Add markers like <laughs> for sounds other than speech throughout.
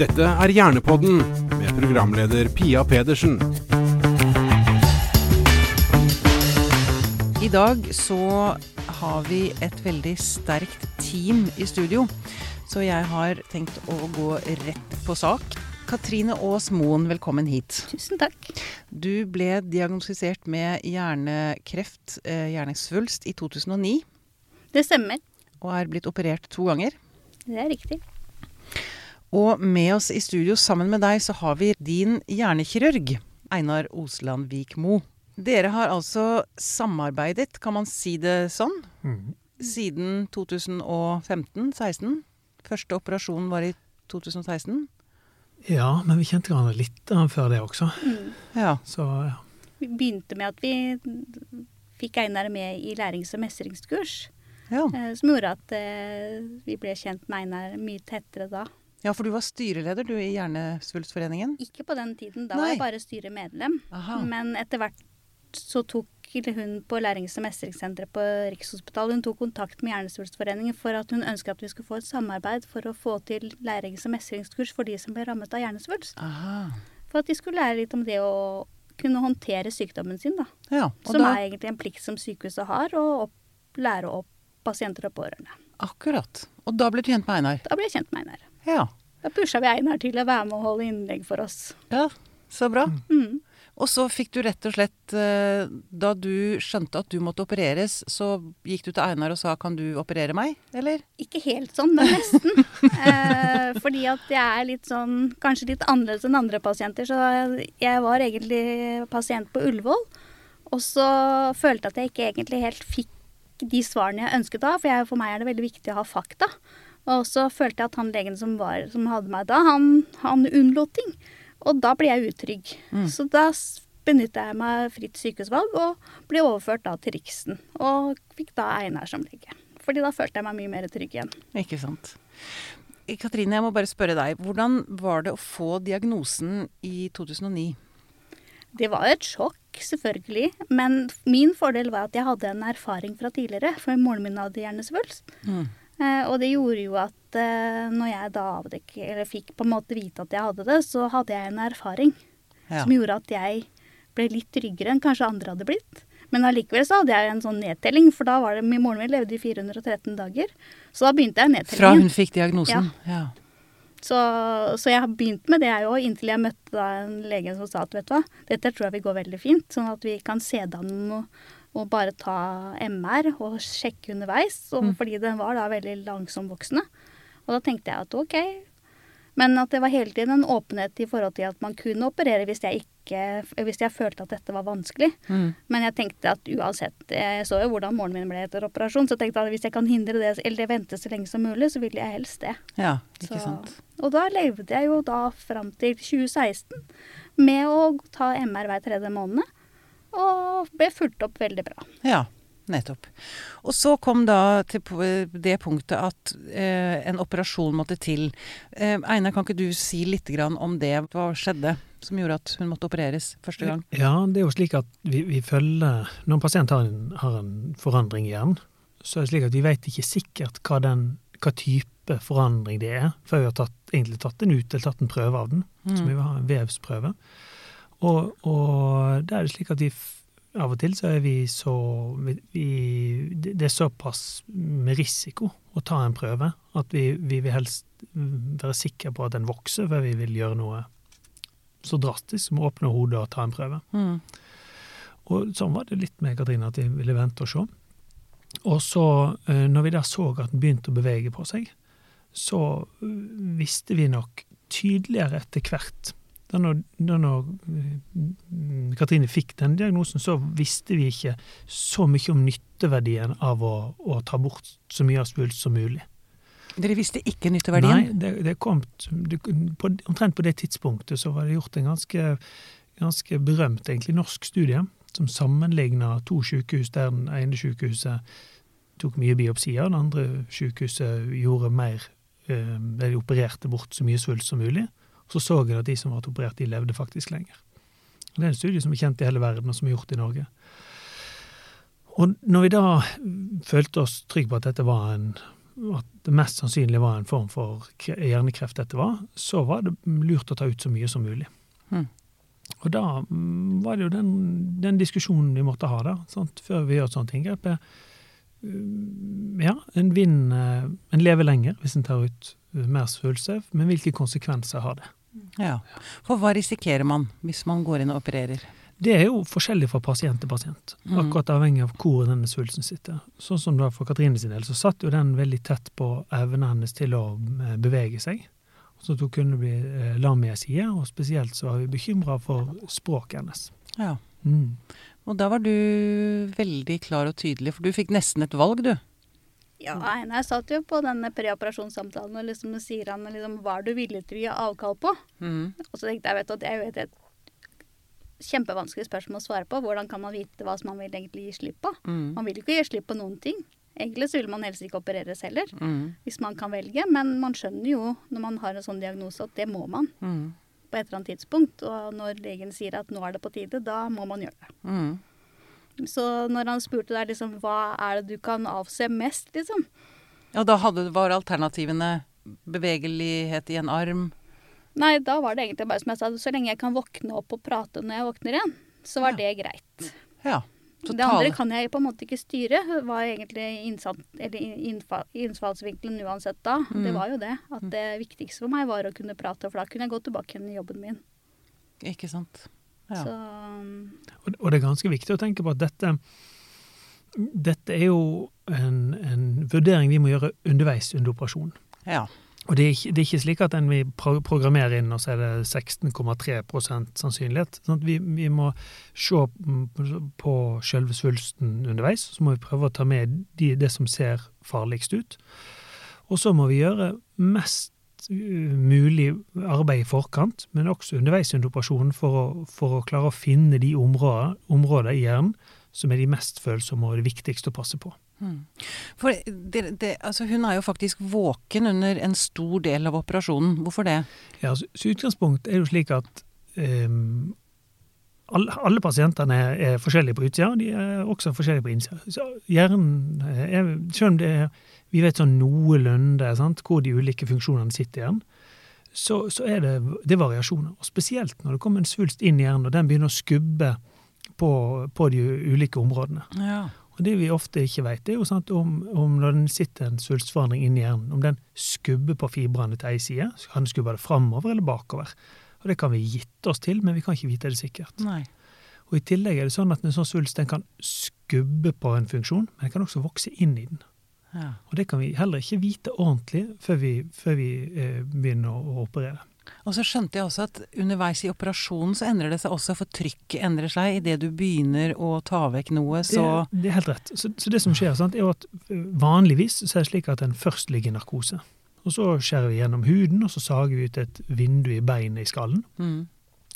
Dette er Hjernepodden med programleder Pia Pedersen. I dag så har vi et veldig sterkt team i studio, så jeg har tenkt å gå rett på sak. Katrine Aas Moen, velkommen hit. Tusen takk. Du ble diagnostisert med hjernekreft, eh, hjernesvulst, i 2009, Det stemmer. og er blitt operert to ganger. Det er riktig. Og med oss i studio sammen med deg så har vi din hjernekirurg, Einar Osland Vikmo. Dere har altså samarbeidet, kan man si det sånn, siden 2015-16. Første operasjon var i 2016. Ja, men vi kjente hverandre litt da, før det også. Ja. Så ja. Vi begynte med at vi fikk Einar med i lærings- og mestringskurs. ja. eh, Som gjorde at eh, vi ble kjent med Einar mye tettere da. Ja, for du var styreleder du i Hjernesvulstforeningen? Ikke på den tiden, da Nei. var jeg bare styremedlem. Aha. Men etter hvert så tok hun på lærings- og mestringssenteret på Rikshospitalet hun tok kontakt med Hjernesvulstforeningen for at hun ønsket at vi skulle få et samarbeid for å få til lærings- og mestringskurs for de som ble rammet av hjernesvulst. Aha. For at de skulle lære litt om det å kunne håndtere sykdommen sin, da. Ja, Som da, er egentlig en plikt som sykehuset har, å opp, lære opp pasienter og pårørende. akkurat. Og da ble du kjent med Einar? Da ble jeg kjent med Einar. Ja. Da pusha vi Einar til å være med og holde innlegg for oss. ja. Så bra. Mm. Og så fikk du rett og slett eh, Da du skjønte at du måtte opereres, så gikk du til Einar og sa 'kan du operere meg', eller? Ikke helt sånn, men nesten. <laughs> eh, fordi at jeg er litt sånn Kanskje litt annerledes enn andre pasienter. Så jeg var egentlig pasient på Ullevål. Og så følte jeg at jeg ikke egentlig helt fikk de svarene jeg ønsket da. For jeg, for meg er det veldig viktig å ha fakta. Og så følte jeg at han legen som, var, som hadde meg da, han, han unnlot ting. Og da ble jeg utrygg. Så da benytta jeg meg fritt sykehusvalg og ble overført da til Riksen. Og fikk da Einar som lege. Fordi da følte jeg meg mye mer trygg igjen. Ikke sant. Katrine, jeg må bare spørre deg. Hvordan var det å få diagnosen i 2009? Det var et sjokk, selvfølgelig. Men min fordel var at jeg hadde en erfaring fra tidligere. For moren min hadde hjernesvulst. Mm. Eh, og det gjorde jo at eh, når jeg da avdekket, eller fikk på en måte vite at jeg hadde det, så hadde jeg en erfaring Ja. som gjorde at jeg ble litt tryggere enn kanskje andre hadde blitt. Men allikevel så hadde jeg en sånn nedtelling, for da var det min moren min levde i 413 dager. Så da begynte jeg nedtellingen. Fra hun fikk diagnosen? Ja. Så, så jeg har begynt med det jeg òg, inntil jeg møtte da en lege som sa at vet du hva, dette tror jeg vil gå veldig fint. Sånn at vi kan se det an og, og bare ta MR og sjekke underveis. Og, Fordi den var da veldig langsomvoksende. Og da tenkte jeg at ok. Men at det var hele tiden en åpenhet i forhold til at man kunne operere hvis jeg, ikke, hvis jeg følte at dette var vanskelig. Mm. Men jeg tenkte at uansett Jeg så jo hvordan moren min ble etter operasjon, så jeg tenkte at hvis jeg kan hindre det, eller vente så lenge som mulig, så vil jeg helst det. ja, ikke Så- sant. Og da levde jeg jo da fram til 2016 med å ta MR hver tredje måned. Og ble fulgt opp veldig bra. Ja, nettopp. Og så kom da til det punktet at eh, en operasjon måtte til. Eh, Einar, kan ikke du si litt grann om det? Hva skjedde som gjorde at hun måtte opereres første gang? ja, det er jo slik at vi, vi følger Når en pasient har en, har en forandring i hjernen, så er det slik at vi vet ikke sikkert hva, den, hva type forandring det er, før vi har tatt, egentlig tatt den ut eller tatt en prøve av den. Så vi vil ha en vevsprøve. Og, og da er det slik at vi av og til så er vi så vi, det er såpass med risiko å ta en prøve at vi, vi vil helst være sikre på at den vokser, før vi vil gjøre noe så drastisk som å åpne hodet og ta en prøve. Mm. Og sånn var det litt med Katrine, at vi ville vente og se. Og så, eh, når vi da så at den begynte å bevege på seg, så eh, visste vi nok tydeligere etter hvert. Da når, da når eh, Katrine fikk den diagnosen, så visste vi ikke så mye om nytteverdien av å, å ta bort så mye av svulst som mulig. Dere visste ikke nytteverdien? Nei, det, det kom det, på, Omtrent på det tidspunktet så var det gjort en ganske, ganske berømt egentlig norsk studie som sammenligna to sykehus der den ene sykehuset tok mye biopsier, og det andre sykehuset gjorde mer eh, De opererte bort så mye svulst som mulig. Så så jeg at de som var operert, de levde faktisk lenger. Det er en studie som er kjent i hele verden, og som er gjort i Norge. Og når vi da følte oss trygge på at dette var en at det mest sannsynlig var en form for hjernekreft dette var, så var det lurt å ta ut så mye som mulig. Mm. Og da mm, var det jo den, den diskusjonen vi måtte ha da, sant, før vi gjør et sånt inngrep. mm, Ja, en vinner En lever lenger hvis en tar ut uh, mer svulster, men hvilke konsekvenser har det? Ja. For hva risikerer man hvis man går inn og opererer? Det er jo forskjellig fra pasient til pasient, Mhm. akkurat avhengig av hvor denne svulsten sitter. Sånn som da for Katrine sin del, så satt jo den veldig tett på evnen hennes til å eh, bevege seg. Så at hun kunne bli eh, lam i ei side, og spesielt så var vi bekymra for språket hennes. Ja. Mm. Og da var du veldig klar og tydelig, for du fikk nesten et valg, du. Ja, Einar satt jo på denne preoperasjonssamtalen og liksom sier han liksom hva du villig til å gi avkall på? Mm. Og så tenkte jeg, vet du, at det er jo et, et kjempevanskelig spørsmål å svare på. Hvordan kan man vite hva som man vil egentlig gi slipp på? Mm. Man vil jo ikke gi slipp på noen ting. Egentlig så vil man helst ikke opereres heller, Mm. hvis man kan velge. Men man skjønner jo når man har en sånn diagnose at det må man Mm. på et eller annet tidspunkt. Og når legen sier at nå er det på tide, da må man gjøre det. Mm. Så når han spurte der liksom hva er det du kan avse mest, liksom. Ja, da hadde, var alternativene bevegelighet i en arm. Nei, da var det egentlig bare som jeg sa, så lenge jeg kan våkne opp og prate når jeg våkner igjen, så var Ja. det greit. Ja. Så det andre kan jeg på en måte ikke styre, var egentlig innfallsvinkelen uansett da. Mm. Det var jo det. At det viktigste for meg var å kunne prate, for da kunne jeg gå tilbake igjen i jobben min. Ikke sant. Ja. Så Og, og det er ganske viktig å tenke på at dette dette er jo en, en vurdering vi må gjøre underveis under operasjonen. ja. Og det er, ikke, det er ikke slik at en vi pro- programmerer inn, og så er det 16,3 sannsynlighet. Sånn at vi, vi må se på selve svulsten underveis, så må vi prøve å ta med de, det som ser farligst ut. Og så må vi gjøre mest uh, mulig arbeid i forkant, men også underveis under operasjonen, for å, for å klare å finne de områder, områder i hjernen som er de mest følsomme og det viktigste å passe på. Mm. For det, det, altså hun er jo faktisk våken under en stor del av operasjonen. Hvorfor det? Ja, altså, så utgangspunkt er jo slik at ehm, alle, alle pasientene er, forskjellige på utsida, og de er også forskjellige på innsida. Så hjernen er, Selv om det er, vi vet sånn noenlunde sant, hvor de ulike funksjonene sitter i hjernen, så, så er det, det er variasjoner. Og spesielt når det kommer en svulst inn i hjernen, og den begynner å skubbe på, på de ulike områdene. Ja. Og det vi ofte ikke vet, det er jo sant om, om når den sitter en svulstforandring inni hjernen, om den skubber på fibrene til ei side, kan den skubbe det framover eller bakover. Og det kan vi gitte oss til, men vi kan ikke vite det sikkert. Nei. Og i tillegg er det sånn at en sånn svulst kan skubbe på en funksjon, men den kan også vokse inn i den. Ja. Og det kan vi heller ikke vite ordentlig før vi, før vi eh, begynner å, å operere. Og så skjønte jeg også at underveis i operasjonen så endrer det seg også, for trykket endrer seg idet du begynner å ta vekk noe, så Det, det er helt rett. Så, så det som skjer, sant, er at eh, vanligvis så er det slik at en først ligger i narkose. Og så skjærer vi gjennom huden, og så sager vi ut et vindu i beinet i skallen. mm.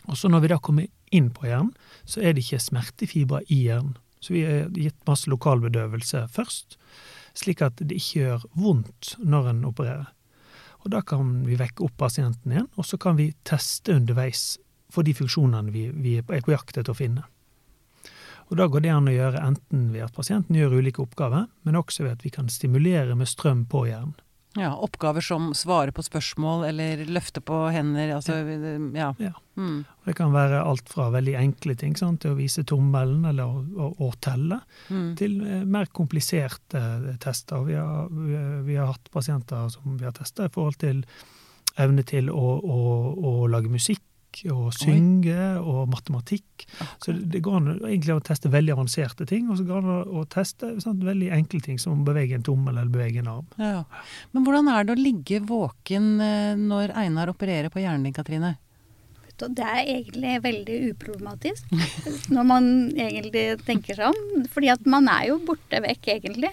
Og så når vi da kommer inn på hjernen, så er det ikke smertefibre i hjernen. Så vi har gitt masse lokalbedøvelse først, slik at det ikke gjør vondt når en opererer. Og da kan vi vekke opp pasienten igjen, og så kan vi teste underveis for de funksjonene vi, vi er på jakt etter å finne. Og da går det an å gjøre enten ved at pasienten gjør ulike oppgaver, men også ved at vi kan stimulere med strøm på hjernen. Ja, oppgaver som svare på spørsmål eller løfte på hender, altså ja. Ja. Mm. Det kan være alt fra veldig enkle ting sant, til å vise tommelen eller å, telle, Mm. til eh, mer kompliserte eh, tester. Vi har, vi, vi har hatt pasienter som vi har testa i forhold til evne til å, å, å lage musikk og synge og matematikk. Så det, går an egentlig å teste veldig avanserte ting, og så går det an å, teste sant, veldig enkle ting som å bevege en tommel eller bevege en arm. Ja. Men hvordan er det å ligge våken eh, når Einar opererer på hjernen din, Katrine? Det er egentlig veldig uproblematisk <laughs> når man egentlig tenker seg om. Fordi at man er jo borte vekk, egentlig.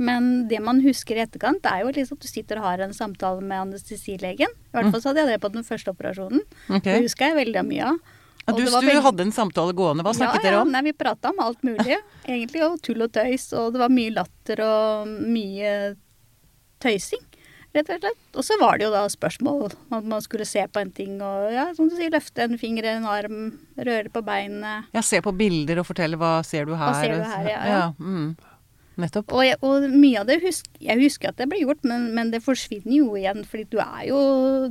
Men det man husker i etterkant, er jo liksom at du sitter og har en samtale med anestesilegen. I hvert fall så hadde jeg det på den første operasjonen. Okay. Det husker jeg veldig mye av. Ja, du veldig... du hadde en samtale gående, hva snakket ja, dere ja, om? Nei, vi prata om alt mulig, <laughs> egentlig. Og tull og tøys. Og det var mye latter og mye tøysing, rett og slett. Og så var det jo da spørsmål om man skulle se på en ting og ja, som du sier, løfte en finger, en arm, røre på beinet. Ja, se på bilder og fortelle hva ser du her? ser du her, ja, ja. mm. Nettopp. Og, jeg, og mye av det husk, Jeg husker at det ble gjort, men, men det forsvinner jo igjen. fordi du er jo,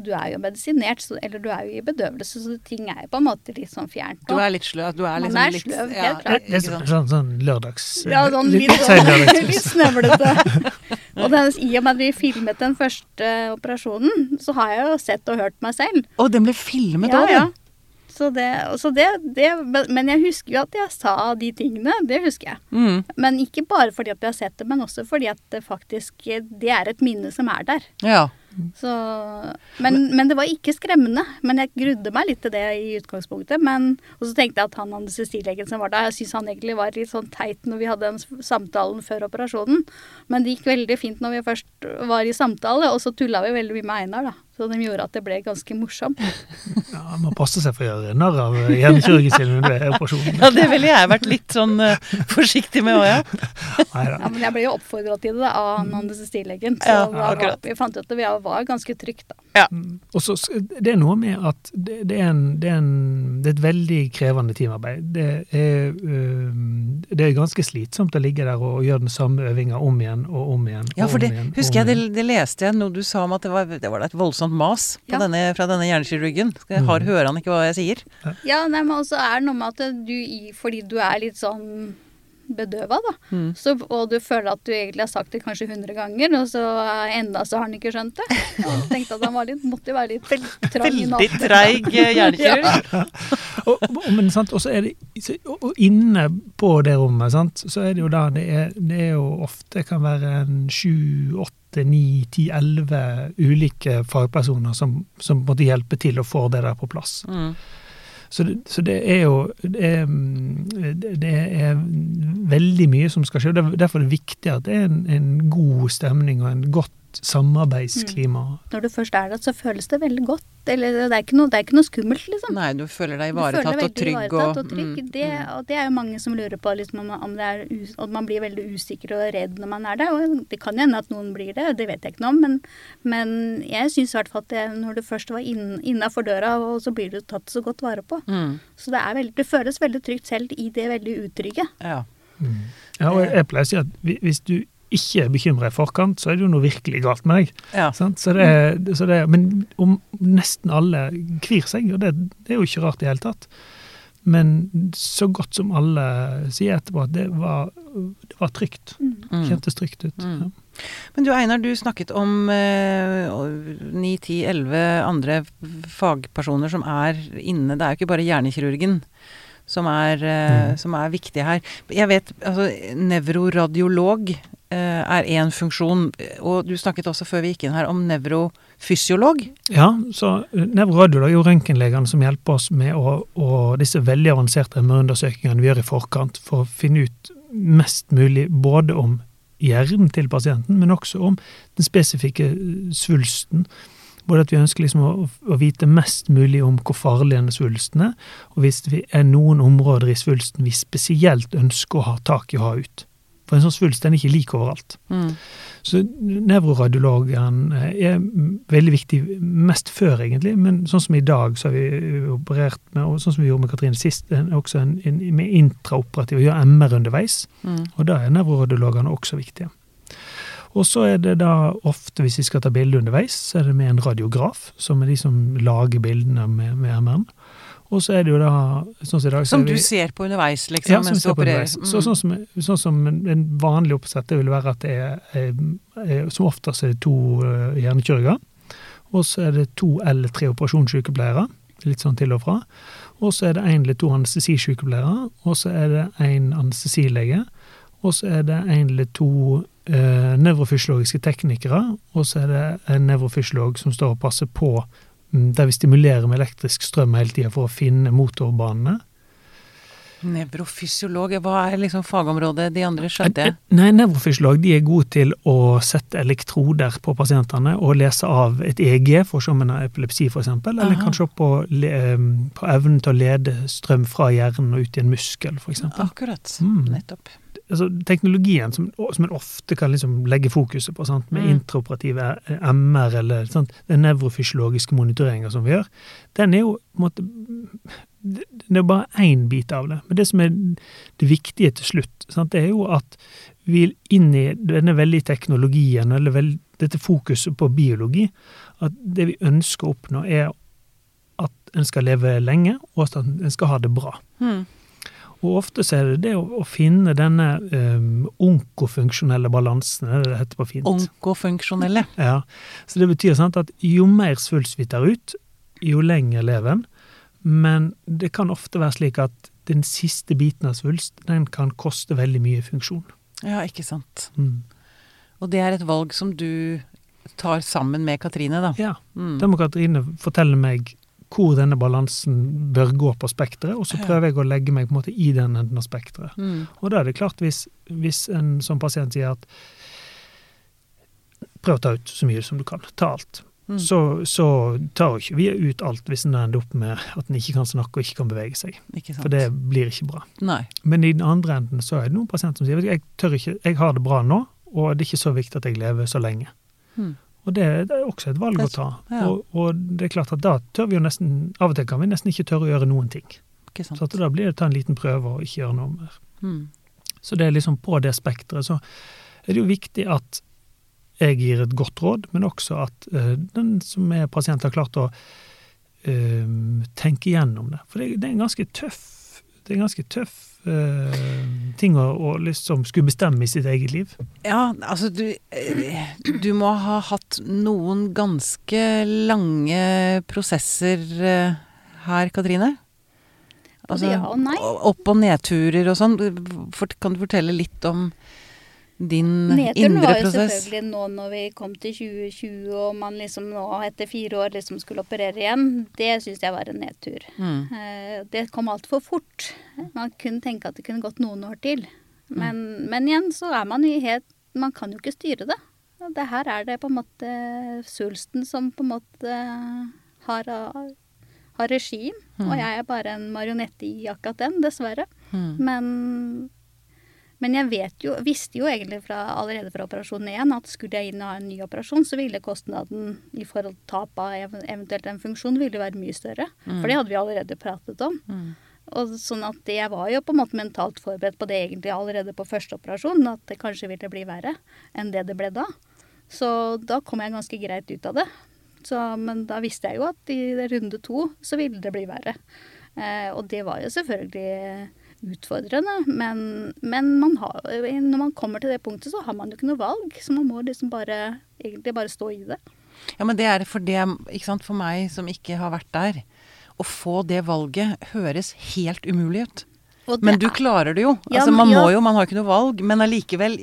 du er jo medisinert, så, eller du er jo i bedøvelse, så ting er jo på en måte litt sånn fjernt. Du er litt sløv. Du er Man liksom er litt sløv, ja, helt klart. Det er sånn, sånn, sånn lørdags... Ja, sånn litt, litt, litt sånn, <laughs> litt snøvlete. og den, i og med at vi filmet den første operasjonen, så har jeg jo sett og hørt meg selv. Og den ble filmet Ja, ja. Så det, så det, det men- jeg husker jo at jeg sa de tingene. Det husker jeg. Mm. Men ikke bare fordi at jeg har sett det, men også fordi at det faktisk Det er et minne som er der. Ja. Så, men, men det var ikke skremmende. Men jeg grudde meg litt til det i utgangspunktet. Men, og så tenkte jeg at han anestestilegen som var der, jeg syns han egentlig var litt sånn teit når vi hadde den samtalen før operasjonen. Men det gikk veldig fint når vi først var i samtale, og så tulla vi veldig mye med Einar, da. Så de gjorde at det ble ganske morsomt. Ja, Man passer seg for å gjøre narr av hjernekirurgen sin under operasjonen. ja, det ville jeg vært litt sånn eh, forsiktig med òg, ja. Ja, men jeg ble jo oppfordra til det av han anestestilegen. Så Ja, da vi fant ut at vi var ganske trygt, da. Og så Det er noe med at det, det, er en, det, er en, det er et veldig krevende teamarbeid. Det er, det er ganske slitsomt å ligge der og gjøre den samme øvinga om igjen og om igjen. Ja, for om det igjen, husker jeg, om det, leste jeg noe du sa om at det var, det var et voldsomt mas på Ja. denne, fra denne hjernekirurgen. Har, Mm. hører han ikke hva jeg sier? Ja, nei, men også er det noe med at du Fordi du er litt sånn bedøva, da. Mm. Så, og du føler at du egentlig har sagt det kanskje 100 ganger, og så eh, enda så har han ikke skjønt det. <laughs> Jeg tenkte at han var litt, måtte jo være litt trang i Veldig treig eh, ja. <laughs> og, og, men sant, og så er det og, og inne på det rommet, sant, så er det jo da det er, det er jo ofte kan være en sju, åtte, ni, ti, elleve ulike fagpersoner som, som måtte hjelpe til å få det der på plass. Mm. Så det, så det er jo det er, mm, det er veldig mye som skal skje. og Derfor er det viktig at det er en, en god stemning og en godt samarbeidsklima. Når du først er der, så føles det veldig godt. Eller det er ikke noe, det er ikke noe skummelt, liksom. Nei, du føler deg ivaretatt deg og trygg. ivaretatt og trygg. mm, det, mm. og det er jo mange som lurer på liksom, om, om det er og man blir veldig usikker og redd når man er der. Og det kan jo hende at noen blir det, det vet jeg ikke noe om. Men, men jeg syns i hvert fall at det, når du først var inn, innafor døra, og så blir du tatt så godt vare på. Mm. Så det, er veldig, det føles veldig trygt selv i det veldig utrygge. Ja. Ja, og jeg, jeg pleier å si at hvis du ikke er bekymra i forkant, så er det jo noe virkelig galt med deg. ja. Sant? Så det, så det, men om nesten alle kvir seg, og det, det er jo ikke rart i det hele tatt. Men så godt som alle sier etterpå at det var, det var trygt. Mm. Kjentes trygt ut. Mm. Ja. Men du Einar, du snakket om ni, ti, elleve andre fagpersoner som er inne. Det er jo ikke bare hjernekirurgen som er, eh, Mm. som er viktig her. Jeg vet, altså nevroradiolog eh, er én funksjon, og du snakket også før vi gikk inn her om nevrofysiolog. Ja, så eh, nevroradiolog er jo røntgenlegene som hjelper oss med å, å disse veldig avanserte MR-undersøkingene vi gjør i forkant, for å finne ut mest mulig både om hjernen til pasienten, men også om den spesifikke eh, svulsten. Både at vi ønsker liksom å, å vite mest mulig om hvor farlig denne svulsten er, og hvis det er noen områder i svulsten vi spesielt ønsker å ha tak i å ha ut. For en sånn svulst den er ikke lik overalt. Mm. Så nevroradiologen er veldig viktig mest før, egentlig. Men sånn som i dag, så har vi operert med, og sånn som vi gjorde med Katrine sist, en- også en, en, med intraoperativ, og gjør MR underveis. Mm. Og da er nevroradiologene også viktige. Og så er det da ofte, hvis vi skal ta bilde underveis, så er det med en radiograf, som er de som lager bildene med, med MR-en. Og så er det jo da, sånn som i dag Som vi- du ser på underveis, liksom, ja, som mens du opererer. underveis. Så, sånn, som, sånn som en, vanlig oppsett det vil være at det er, er, er Som oftest er det to uh, hjernekirurger. Og så er det to eller tre operasjonssykepleiere. Litt sånn til og fra. Og så er det én eller to anestesisykepleiere. Og så er det én anestesilege. Og så er det én eller to uh, nevrofysiologiske teknikere. Og så er det en nevrofysiolog som står og passer på mm, der vi stimulerer med elektrisk strøm hele tida for å finne motorbanene. Nevrofysiolog, hva er liksom fagområdet de andre, skjønte jeg? Nei, Nevrofysiolog de er gode til å sette elektroder på pasientene og lese av et EG for å se om en har epilepsi, f.eks. Eller Aha. kanskje på, på evnen til å lede strøm fra hjernen og ut i en muskel, f.eks. Akkurat. Mm. Nettopp. Altså, teknologien som, som en ofte kan liksom legge fokuset på, sant? med Mm. intraoperative MR eller sant? den nevrofysiologiske monitoreringa som vi gjør, den er jo på en måte det er bare én bit av det. Men det som er det viktige til slutt, sant? det er jo at vi inn i denne veldig teknologien, eller veld, dette fokuset på biologi, at det vi ønsker å oppnå, er at en skal leve lenge, og at en skal ha det bra. Mm. Og ofte så er det det å, å finne denne um, onkofunksjonelle balansen, det det heter på fint. Onkofunksjonelle. <laughs> Ja, Så det betyr sant, at jo mer svulst vi tar ut, jo lenger lever en. Men det kan ofte være slik at den siste biten av svulst, den kan koste veldig mye funksjon. Ja, ikke sant. Mm. Og det er et valg som du tar sammen med Katrine, da. Ja. Mm. Da må Katrine fortelle meg hvor denne balansen bør gå på spekteret, og så prøver jeg å legge meg på en måte i den enden av spekteret. Mm. Og da er det klart, hvis, hvis en sånn pasient sier at prøv å ta ut så mye som du kan, ta alt, Mm. så, så tar ikke vi ut alt hvis en ender opp med at en ikke kan snakke og ikke kan bevege seg. Ikke sant. For det blir ikke bra. Nei. Men i den andre enden så er det noen pasienter som sier jeg tør ikke, jeg har det bra nå, og det er ikke så viktig at jeg lever så lenge. Mm. Og det, det er også et valg å ta. ja. Og, og det er klart at da tør vi jo nesten Av og til kan vi nesten ikke tørre å gjøre noen ting. Så da blir det å ta en liten prøve og ikke gjøre noe mer. Mm. Så det er liksom på det spekteret. Så er det jo viktig at jeg gir et godt råd, men også at uh, den som er pasient, har klart å uh, tenke igjennom det. For det, det er en ganske tøff det er ganske tøff eh, ting å, å liksom skulle bestemme i sitt eget liv. Ja, altså du eh, Du må ha hatt noen ganske lange prosesser eh, her, Katrine? Altså, ja og nei. Opp- og nedturer og sånn. Kan du fortelle litt om din Nedturen indre var jo prosess? selvfølgelig nå når vi kom til 2020 og man liksom nå etter fire år liksom skulle operere igjen. Det syns jeg var en nedtur. Mm. Eh, Det kom altfor fort. Man kunne tenke at det kunne gått noen år til. Men, men igjen så er man i helt Man kan jo ikke styre det. Det her er det på en måte svulsten som på en måte har, har regien. Og jeg er bare en marionette i akkurat den, dessverre. Mm. Men, men jeg vet jo, visste jo egentlig fra, allerede fra operasjon 1 at skulle jeg inn og ha en ny operasjon, så ville kostnaden i forhold til tap av ev- eventuelt en funksjon ville være mye større. For det hadde vi allerede pratet om. Mm. Og sånn at jeg var jo på en måte mentalt forberedt på det egentlig allerede på første operasjon, at det kanskje ville bli verre enn det det ble da. Så da kom jeg ganske greit ut av det. Så, men da visste jeg jo at i runde to så ville det bli verre. Eh, og det var jo selvfølgelig utfordrende, men, men man har, når man kommer til det punktet, så har man jo ikke noe valg. Så man må liksom bare, egentlig bare stå i det. Ja, men det er for det, ikke sant, for meg som ikke har vært der. Å få det valget høres helt umulig ut. Men du er- klarer det jo. Ja, altså, man man må jo, man har ikke noe valg. Men allikevel,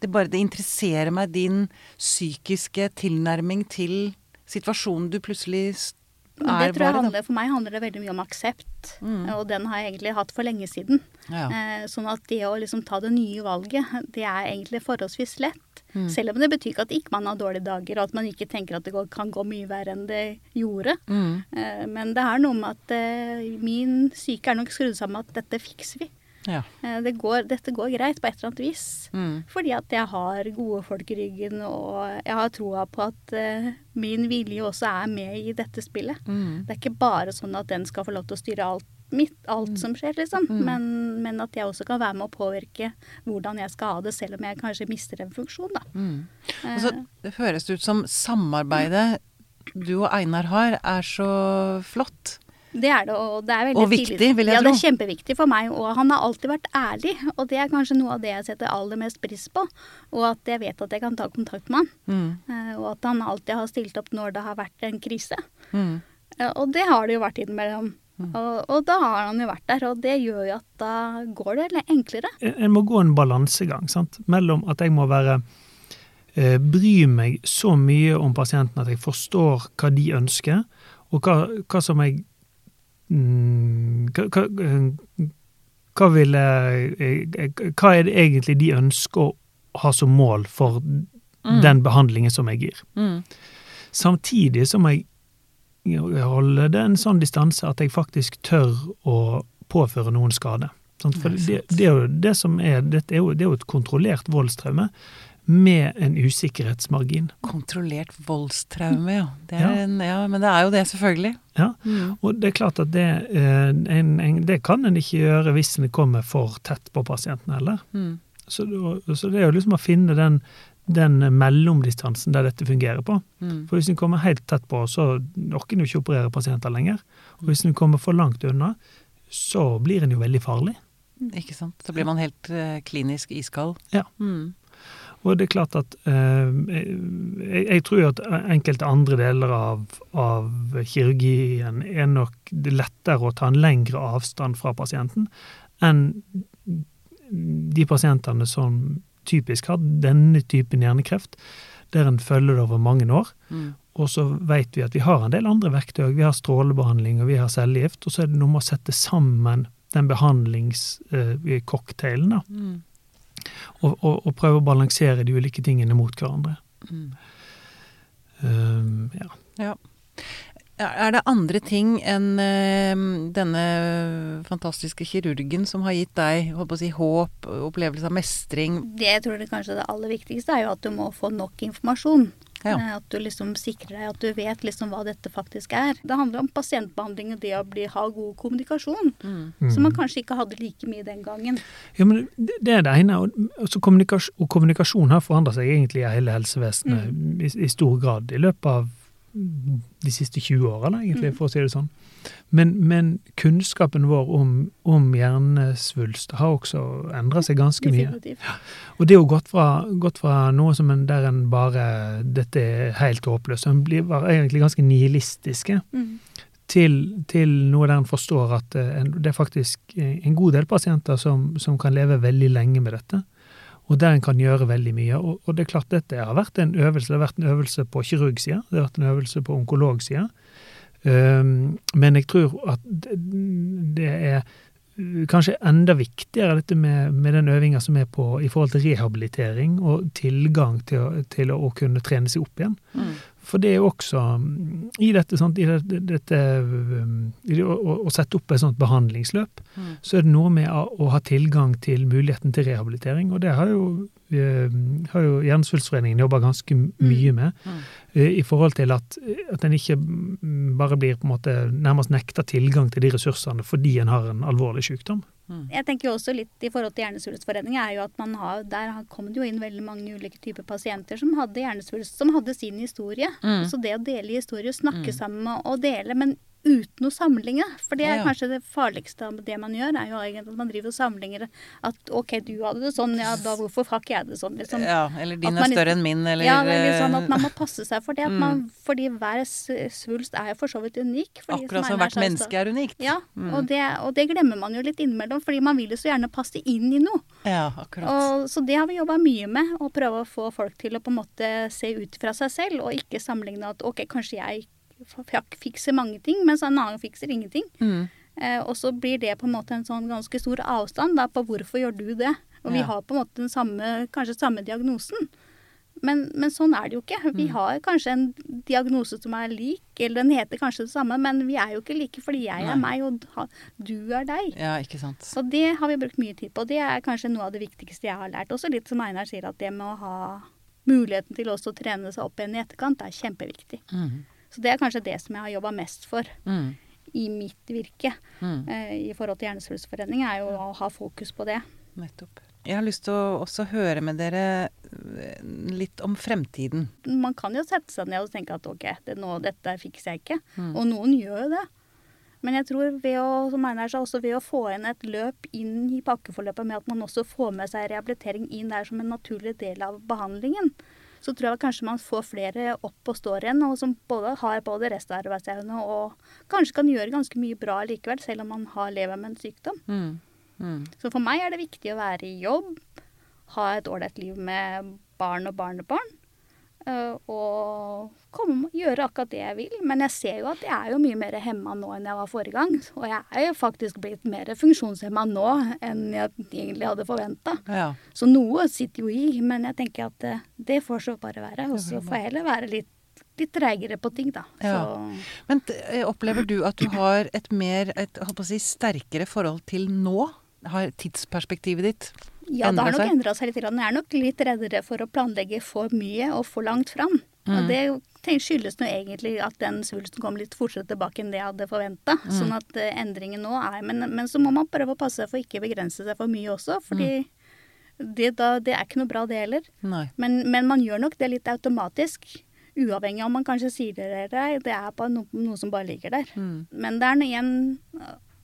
det, bare, det interesserer meg din psykiske tilnærming til situasjonen du plutselig s- Men er det tror jeg handler, For meg handler det veldig mye om aksept, Mm. og den har jeg egentlig hatt for lenge siden. Ja. Eh, sånn at det å liksom ta det nye valget, det er egentlig forholdsvis lett. Mm. Selv om det betyr ikke at ikke man har dårlige dager, og at man ikke tenker at det kan gå mye verre enn det gjorde. Mm. Eh, men det er noe med at eh, min syke er nok skrudd sammen med at dette fikser vi. Ja. Eh, det går, dette går greit på et eller annet vis. Mm. Fordi at jeg har gode folk i ryggen, og jeg har troa på at uh, min vilje også er med i dette spillet. Mm. Det er ikke bare sånn at den skal få lov til å styre alt mitt, alt som skjer, liksom. Mm. Men, men at jeg også kan være med å påvirke hvordan jeg skal ha det, selv om jeg kanskje mister en funksjon, da. Mm. Eh, Altså, det høres ut som samarbeidet du og Einar har, er så flott. Det er det, og det er veldig Og viktig, vil jeg ja, det er kjempeviktig for meg, og han har alltid vært ærlig. Og det er kanskje noe av det jeg setter aller mest pris på. Og at jeg vet at jeg kan ta kontakt med han. Mm. Eh, Og at han alltid har stilt opp når det har vært en krise. Mm. Eh, Og det har det jo vært innimellom. Og, og da har han jo vært der, og det gjør jo at da går det litt enklere. En må gå en balansegang sant? mellom at jeg må være eh, bry meg så mye om pasienten at jeg forstår hva de ønsker, og hva, hva som jeg mm, hva, hva, hva vil Hva er det egentlig de ønsker å ha som mål for Mm. den behandlingen som jeg gir? Mm. Samtidig som jeg holder det en sånn distanse at jeg faktisk tør å påføre noen skade. Det, det er jo det som er, dette er jo, det er jo et kontrollert voldstraume med en usikkerhetsmargin. Kontrollert voldstraume, ja. Det Ja. En, ja. Men det er jo det, selvfølgelig. Ja? Mm. Og det er klart at det, eh, en, en, det kan en ikke gjøre hvis en kommer for tett på pasienten heller. Mm. Så, så det er jo liksom å finne den, den mellomdistansen der dette fungerer på. Mm. For hvis en kommer helt tett på, så orker en jo ikke operere pasienter lenger. Og hvis en kommer for langt unna, så blir en jo veldig farlig. Ikke sant. Da blir man helt eh, klinisk iskald. Ja. Mm. Og det er klart at eh, jeg, jeg tror at enkelte andre deler av, av kirurgien er nok lettere å ta en lengre avstand fra pasienten enn de pasientene som typisk har denne typen hjernekreft, der en følger det over mange år. Mm. Og så vet vi at vi har en del andre verktøy. Vi har strålebehandling, og vi har cellegift. Og så er det noe med å sette sammen den behandlingscocktailen, da. Og, og, og prøve å balansere de ulike tingene mot hverandre. Mm. Um, ja. Ja. Er det andre ting enn eh, denne fantastiske kirurgen som har gitt deg si, håp, opplevelse av mestring? Det jeg tror det kanskje det aller viktigste er jo at du må få nok informasjon. Ja. Eh, At du liksom sikrer deg at du vet liksom hva dette faktisk er. Det handler om pasientbehandling og det å bli, ha god kommunikasjon. Mm. Som man kanskje ikke hadde like mye den gangen. Ja, men det er det ene. Og, kommunikasjon, og kommunikasjon har forandra seg egentlig i hele helsevesenet i, i stor grad i løpet av de siste 20 årene, egentlig, for å si det sånn. Men, men kunnskapen vår om, om hjernesvulst har også endra seg ganske mye. Og det er jo gått fra, gått fra noe som en, der en bare Dette er helt håpløst. En blir egentlig ganske nihilistiske. Mm. Til, til noe der en forstår at eh, det er faktisk eh, en god del pasienter som, som kan leve veldig lenge med dette. Og der en kan gjøre veldig mye. Og, og det er klart dette har vært en øvelse. Det har vært en øvelse på kirurgsida, det har vært en øvelse på onkologsida. Um, men jeg tror at det, er uh, kanskje enda viktigere dette med, med den øvinga som er på i forhold til rehabilitering og tilgang til, å- å kunne trene seg opp igjen. Mm. For det er jo også mm, i dette, sånt, i dette, dette i det, å, å- å sette opp et sånt behandlingsløp, Mm. så er det noe med å, ha tilgang til muligheten til rehabilitering. Og det har jo, eh, har jo Hjernesvulstforeningen jobba ganske mye med. Mm. Mm. I forhold til at, at en ikke mm, bare blir på en måte nærmest nekta tilgang til de ressursene fordi en har en alvorlig sykdom. Mm. Jeg tenker jo også litt i forhold til Hjernesvulstforeningen, er jo at man har, der har- kom det jo inn veldig mange ulike typer pasienter som hadde hjernesvulst, som hadde sin historie. Mm. Så det å dele historier, snakke Mm. sammen og dele, men uten å sammenligne. For det er Ja. kanskje det farligste av det man gjør, er jo egentlig at man driver og sammenligner at OK, du hadde det sånn, ja da hvorfor har ikke jeg det sånn, liksom. Ja, eller din man er større enn min, eller ja, det er litt sånn at eh, man må passe seg for det. At <laughs> Mm. fordi hver svulst er jo for så vidt unik. Akkurat som hvert stad. menneske er unikt. Ja, Mm. og, det, og det glemmer man jo litt innimellom, fordi man vil jo så gjerne passe inn i noe. Ja, akkurat. Og, så det har vi jobba mye med, å prøve å få folk til å på en måte se ut fra seg selv, og ikke sammenligne at ok, kanskje jeg f- fikser mange ting, mens en annen fikser ingenting. Mm. Eh, og så blir det på en måte en sånn ganske stor avstand da, på hvorfor gjør du det. Og vi Ja. har på en måte den samme, kanskje samme diagnosen. Men, men sånn er det jo ikke. Vi Mm. har kanskje en diagnose som er lik, eller den heter kanskje det samme, men vi er jo ikke like fordi jeg Nei. er meg og du er deg. Ja, ikke sant. Så det har vi brukt mye tid på. Det er kanskje noe av det viktigste jeg har lært. Også litt som Einar sier, at det med å ha muligheten til også å trene seg opp igjen i etterkant, er kjempeviktig. Mm. Så det er kanskje det som jeg har jobba mest for Mm. i mitt virke Mm. eh, i forhold til Hjernesvulstforeningen, er jo å ha fokus på det. Nettopp. Jeg har lyst til å også høre med dere eh, litt om fremtiden. Man kan jo sette seg ned og tenke at ok, det, nå, dette fikser jeg ikke. Mm. Og noen gjør jo det. Men jeg tror ved å, som Einar sa, også ved å få inn et løp inn i pakkeforløpet med at man også får med seg rehabilitering inn der som en naturlig del av behandlingen, så tror jeg kanskje man får flere opp og står igjen, og som både har både arbeidsevne, og kanskje kan gjøre ganske mye bra likevel, selv om man har lever med en sykdom. Mm. Mm. Så for meg er det viktig å være i jobb, ha et ålreit liv med barn og barnebarn. Eh, Og komme, gjøre akkurat det jeg vil. Men jeg ser jo at jeg er jo mye mer hemma nå enn jeg var forrige gang. Og jeg er jo faktisk blitt mer funksjonshemma nå enn jeg egentlig hadde forventa. Ja. Så noe sitter jo i, men jeg tenker at eh, det får så bare være. Og så får jeg heller være litt, litt treigere på ting, da. Ja. Så Men eh, opplever du at du har et mer, et holdt på å si, sterkere forhold til nå? Har tidsperspektivet ditt Ja, det har nok endra seg litt. Jeg er nok litt reddere for å planlegge for mye og for langt fram. Mm. Og det skyldes nå egentlig at den svulsten kom litt fortere tilbake enn det jeg hadde forventa. Mm. Sånn at eh, endringen nå er men, men så må man prøve å passe seg for ikke begrense seg for mye også, fordi Mm. det, da, det er ikke noe bra, det heller. Men, men man gjør nok det litt automatisk. Uavhengig om man kanskje sier det eller ei. Det er bare no, noe som bare ligger der. Mm. Men det er noe igjen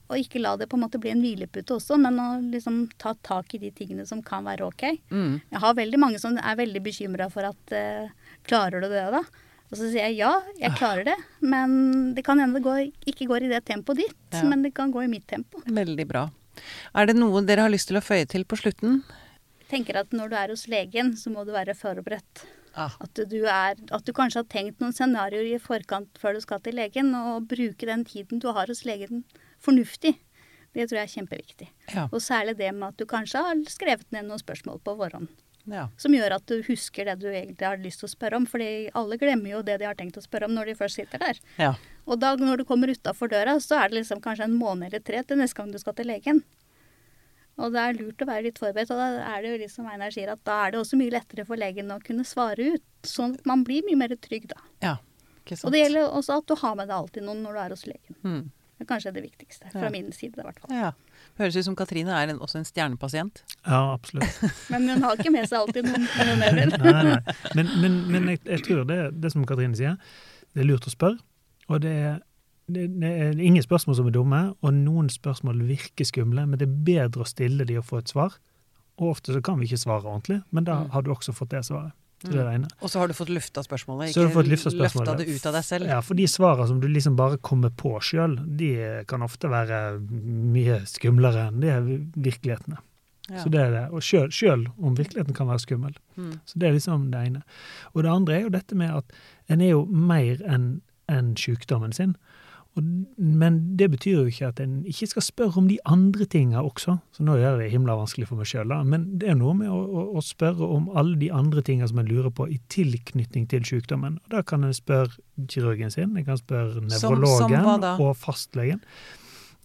å ikke la det på en måte bli en hvilepute også, men å liksom ta tak i de tingene som kan være ok. Mm. Jeg har veldig mange som er veldig bekymra for at eh, Klarer du det, da? Og så sier jeg ja, jeg klarer det. Men det kan hende det går, ikke går i det tempoet ditt, Ja. men det kan gå i mitt tempo. Veldig bra. Er det noe dere har lyst til å føye til på slutten? Jeg tenker at når du er hos legen, så må du være forberedt. Ah. At du, er, at du kanskje har tenkt noen scenarioer i forkant før du skal til legen, og bruke den tiden du har hos legen fornuftig. Det tror jeg er kjempeviktig. Ja. Og særlig det med at du kanskje har skrevet ned noen spørsmål på forhånd. ja. Som gjør at du husker det du egentlig har lyst til å spørre om. fordi alle glemmer jo det de har tenkt å spørre om når de først sitter der. ja. Og da når du kommer utafor døra, så er det liksom kanskje en måned eller tre til neste gang du skal til legen. Og det er lurt å være litt forberedt. Og da er det jo liksom Einar sier, at da er det også mye lettere for legen å kunne svare ut. Sånn at man blir mye mer trygg da. ja. Ikke sant? Og det gjelder også at du har med deg alltid noen når du er hos legen. Mm. Det er kanskje det viktigste. Fra Ja. min side, i hvert fall. Ja. Høres ut som Katrine er en, også en stjernepasient. Ja, absolutt. <laughs> Men hun har ikke med seg alltid noen pionerer. Nei, nei. Men, men, men jeg, jeg tror det, det som Katrine sier, det er lurt å spørre. Og det er, det, det er ingen spørsmål som er dumme, og noen spørsmål virker skumle, men det er bedre å stille de og få et svar. Og ofte så kan vi ikke svare ordentlig, men da Mm. har du også fått det svaret. Det er det ene. Og så har du fått lufta spørsmålet, Så har du ikke fått lufta spørsmålet. løfta det ut av deg selv. Ja, for de svarene som du liksom bare kommer på sjøl, de kan ofte være mye skumlere enn de virkelighetene. Ja. Så det er det. Og sjøl, om virkeligheten kan være skummel. Mm. Så det er liksom det ene. Og det andre er jo dette med at en er jo mer enn enn sykdommen sin. Men det betyr jo ikke at en ikke skal spørre om de andre tinga også. Så nå gjør jeg det himla vanskelig for meg sjøl, da. Men det er noe med å, å, å spørre om alle de andre tinga som en lurer på i tilknytning til sykdommen. Og da kan en spørre kirurgen sin, en kan spørre nevrologen og fastlegen.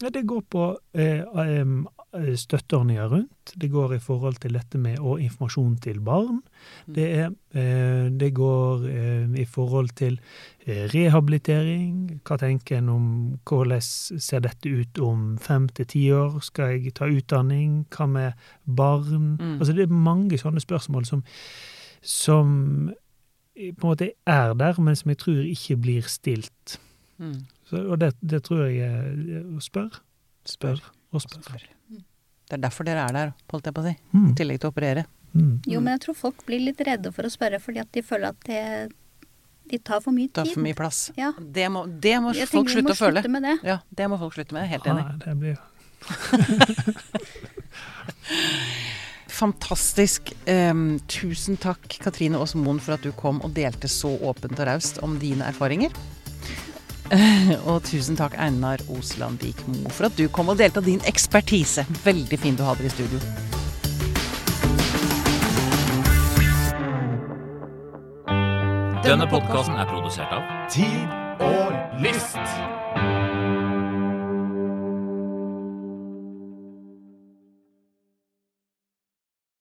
Ja, det går på eh, eh, støtteordninger rundt. Det går i forhold til dette med og informasjon til barn. Det, er, eh, det går eh, i forhold til eh, rehabilitering. Hva tenker en om hvordan ser dette ut om fem til ti år? Skal jeg ta utdanning? Hva med barn? Mm. Altså det er mange sånne spørsmål som, som eh, på en måte er der, men som jeg tror ikke blir stilt. Mm. Så, og det, det tror jeg er å spørre. Spør. Og spør. Spør. Det er derfor dere er der, holdt jeg på å si. Mm. I tillegg til å operere. Mm. Jo, men jeg tror folk blir litt redde for å spørre fordi at de føler at det, de tar for mye tid. tar for mye plass. Ja. Det må, det må folk slutte, må slutte å føle. slutte med det. Ja, det må folk slutte med. Helt enig. Ja, det blir <laughs> Fantastisk. Um, tusen takk, Katrine Aas Moen, for at du kom og delte så åpent og raust om dine erfaringer. <laughs> og tusen takk, Einar Oslandvik Mo, for at du kom og delte av din ekspertise. Veldig fint å ha dere i studio. Denne podkasten er produsert av Tid og lyst.